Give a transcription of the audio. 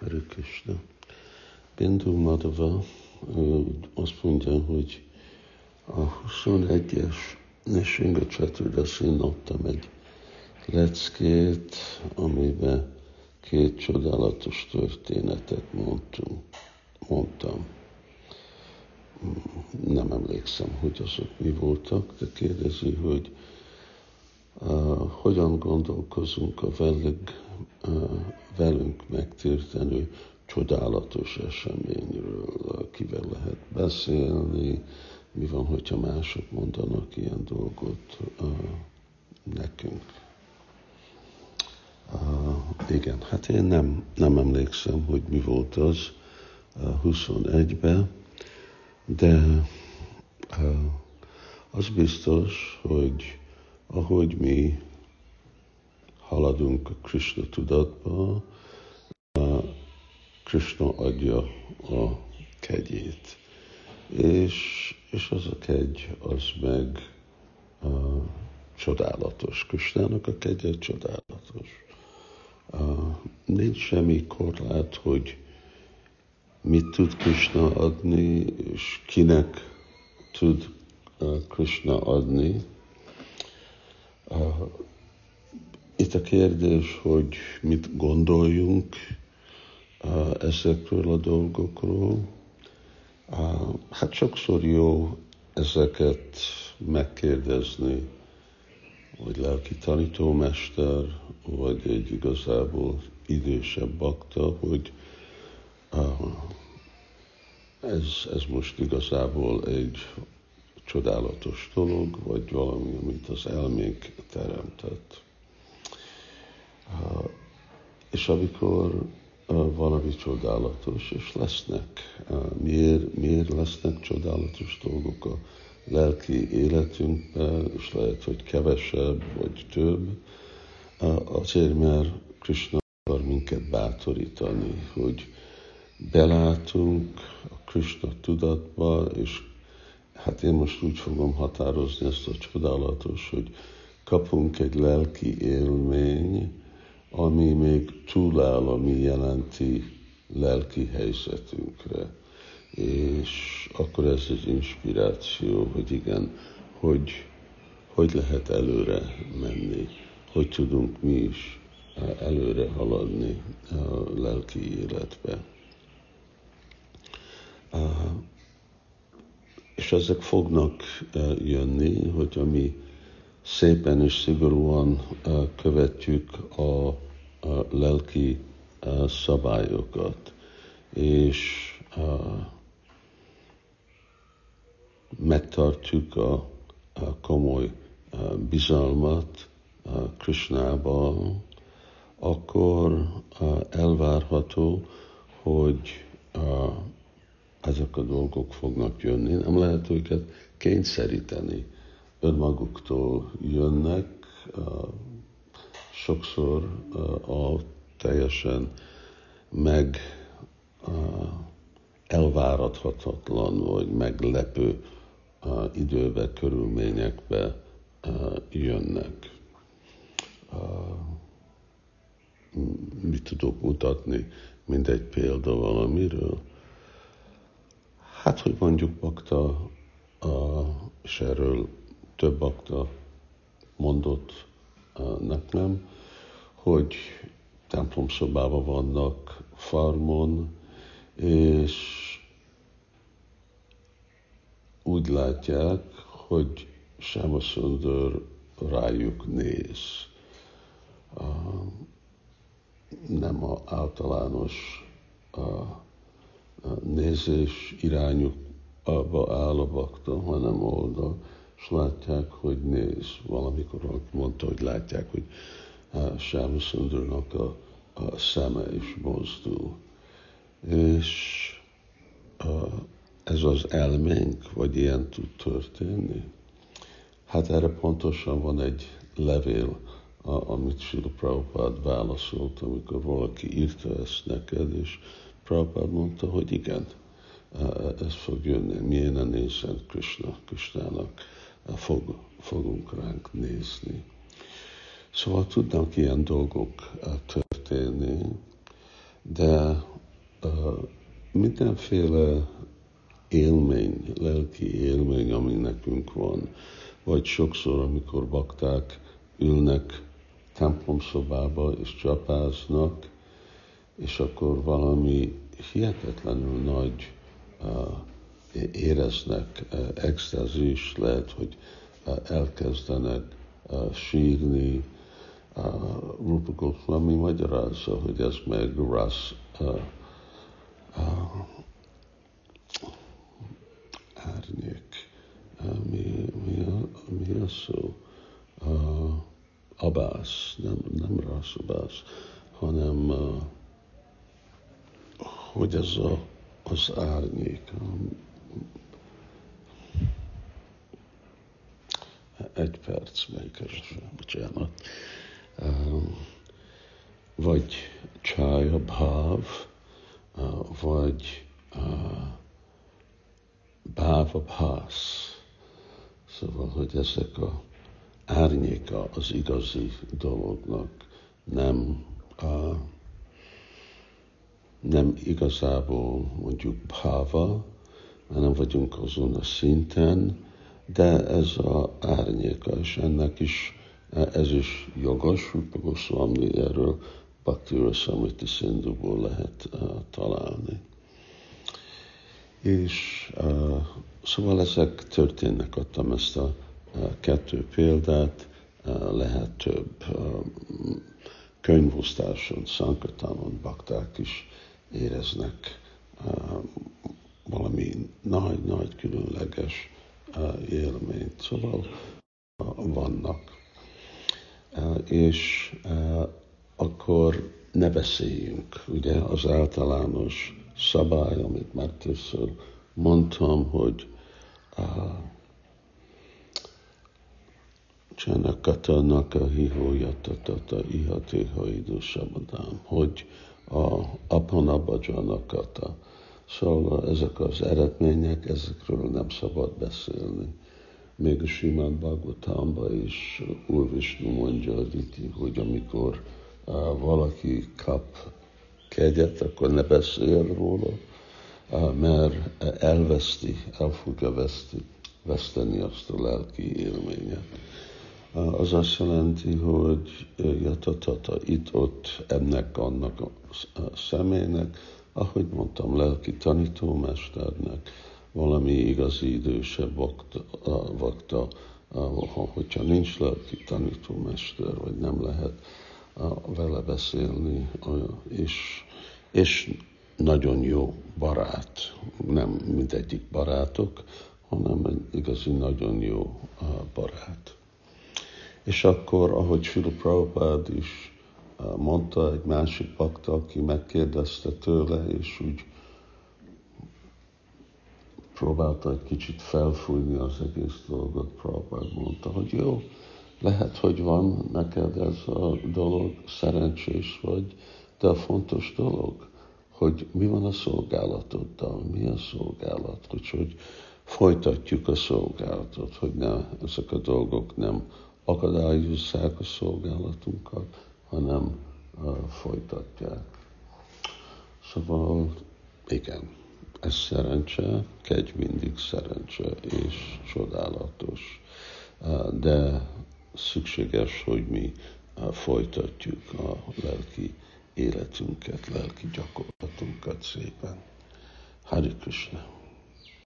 Hare Krishna. Bindu Madhava azt mondja, hogy a 21-es Nesringa Csaturdasin adtam egy leckét, amiben két csodálatos történetet mondtunk, mondtam. Nem emlékszem, hogy azok mi voltak, de kérdezi, hogy uh, hogyan gondolkozunk a velük, uh, velünk megtértenő csodálatos eseményről, kivel lehet beszélni, mi van, hogyha mások mondanak ilyen dolgot uh, nekünk. Uh, igen, hát én nem, nem emlékszem, hogy mi volt az uh, 21-ben, de uh, az biztos, hogy ahogy mi haladunk a Krishna tudatba, Krishna adja a kegyét. És, és az a kegy, az meg uh, csodálatos. Krishnának a kegye csodálatos. Uh, nincs semmi korlát, hogy mit tud Krishna adni, és kinek tud uh, Krishna adni. Uh, itt a kérdés, hogy mit gondoljunk ezekről a dolgokról. Hát sokszor jó ezeket megkérdezni vagy lelki tanítómester, vagy egy igazából idősebb bakta, hogy ez, ez most igazából egy csodálatos dolog, vagy valami, amit az elménk teremtett. És amikor valami csodálatos, és lesznek, miért, miért lesznek csodálatos dolgok a lelki életünkben, és lehet, hogy kevesebb vagy több, azért, mert Krishna akar minket bátorítani, hogy belátunk a Krishna tudatba, és hát én most úgy fogom határozni ezt a csodálatos, hogy kapunk egy lelki élmény, ami még túláll a mi jelenti lelki helyzetünkre és akkor ez az inspiráció, hogy igen, hogy, hogy lehet előre menni, hogy tudunk mi is előre haladni a lelki életbe. És ezek fognak jönni, hogy mi szépen és szigorúan követjük a lelki szabályokat, és megtartjuk a, komoly bizalmat Krishnába, akkor elvárható, hogy ezek a dolgok fognak jönni. Nem lehet őket kényszeríteni. Önmaguktól jönnek, sokszor a teljesen meg elváradhatatlan vagy meglepő időbe, körülményekbe jönnek. Mit tudok mutatni, mint egy példa valamiről? Hát, hogy mondjuk bakta, és erről több bakta mondott nekem, hogy templomszobában vannak farmon, és úgy látják, hogy Sámaszundor rájuk néz. Nem a általános nézés irányukba áll a bakta, hanem oldal, és látják, hogy néz. Valamikor mondta, hogy látják, hogy Sámaszundornak a, a szeme is mozdul. És ez az elménk, vagy ilyen tud történni? Hát erre pontosan van egy levél, amit Sila Prabhupád válaszolt, amikor valaki írta ezt neked, és Prabhupád mondta, hogy igen, ez fog jönni, milyen nézzen Krishna, Krishnának fog, fogunk ránk nézni. Szóval tudnak ilyen dolgok történni, de mindenféle élmény, lelki élmény, ami nekünk van, vagy sokszor, amikor bakták ülnek templomszobába és csapáznak, és akkor valami hihetetlenül nagy uh, éreznek uh, extázis, lehet, hogy uh, elkezdenek uh, sírni. Rupa Goswami magyarázza, hogy ez meg Ras uh, árnyék. Mi, mi, a, mi a szó? Uh, abász, nem, nem Ras abász, hanem uh, hogy ez a, az árnyék. Egy perc, megkeresem, bocsánat. Vagy csája bháv, vagy báva bhász. Szóval, hogy ezek a árnyéka az igazi dolognak, nem a nem igazából mondjuk bhava, nem vagyunk azon a szinten, de ez a árnyéka, és ennek is, ez is jogos, Rupa Goswami erről Bhakti Samriti Sindhuból lehet uh, találni. És uh, szóval ezek történnek, adtam ezt a uh, kettő példát, uh, lehet több uh, könyvosztáson, szankatánon bakták is éreznek uh, nagy-nagy különleges uh, élményt. Szóval uh, vannak. És akkor ne beszéljünk. Ugye az általános szabály, amit már többször mondtam, hogy Csanakata a hihójatata ihatéha idősabadám, hogy a Apanabhajanakata. Szóval ezek az eredmények, ezekről nem szabad beszélni. Még a Simán Bhagavatamban is Úr Vishnu mondja, hogy amikor valaki kap kegyet, akkor ne beszél róla, mert elveszti, el fogja veszti, veszteni azt a lelki élményet az azt jelenti, hogy jatatata itt-ott ennek, annak a személynek, ahogy mondtam, lelki tanítómesternek, valami igazi idősebb vakta, vakta hogyha nincs lelki tanítómester, vagy nem lehet vele beszélni, és, és nagyon jó barát, nem mindegyik barátok, hanem egy igazi nagyon jó barát. És akkor, ahogy Sula Prabhupád is mondta, egy másik pakta, aki megkérdezte tőle, és úgy próbálta egy kicsit felfújni az egész dolgot, Prabhupád mondta, hogy jó, lehet, hogy van neked ez a dolog, szerencsés vagy, de a fontos dolog, hogy mi van a szolgálatoddal, mi a szolgálat, hogy folytatjuk a szolgálatot, hogy ne, ezek a dolgok nem akadályozzák a szolgálatunkat, hanem folytatják. Szóval igen, ez szerencse, kegy mindig szerencse és csodálatos, de szükséges, hogy mi folytatjuk a lelki életünket, lelki gyakorlatunkat szépen. Hari Krishna!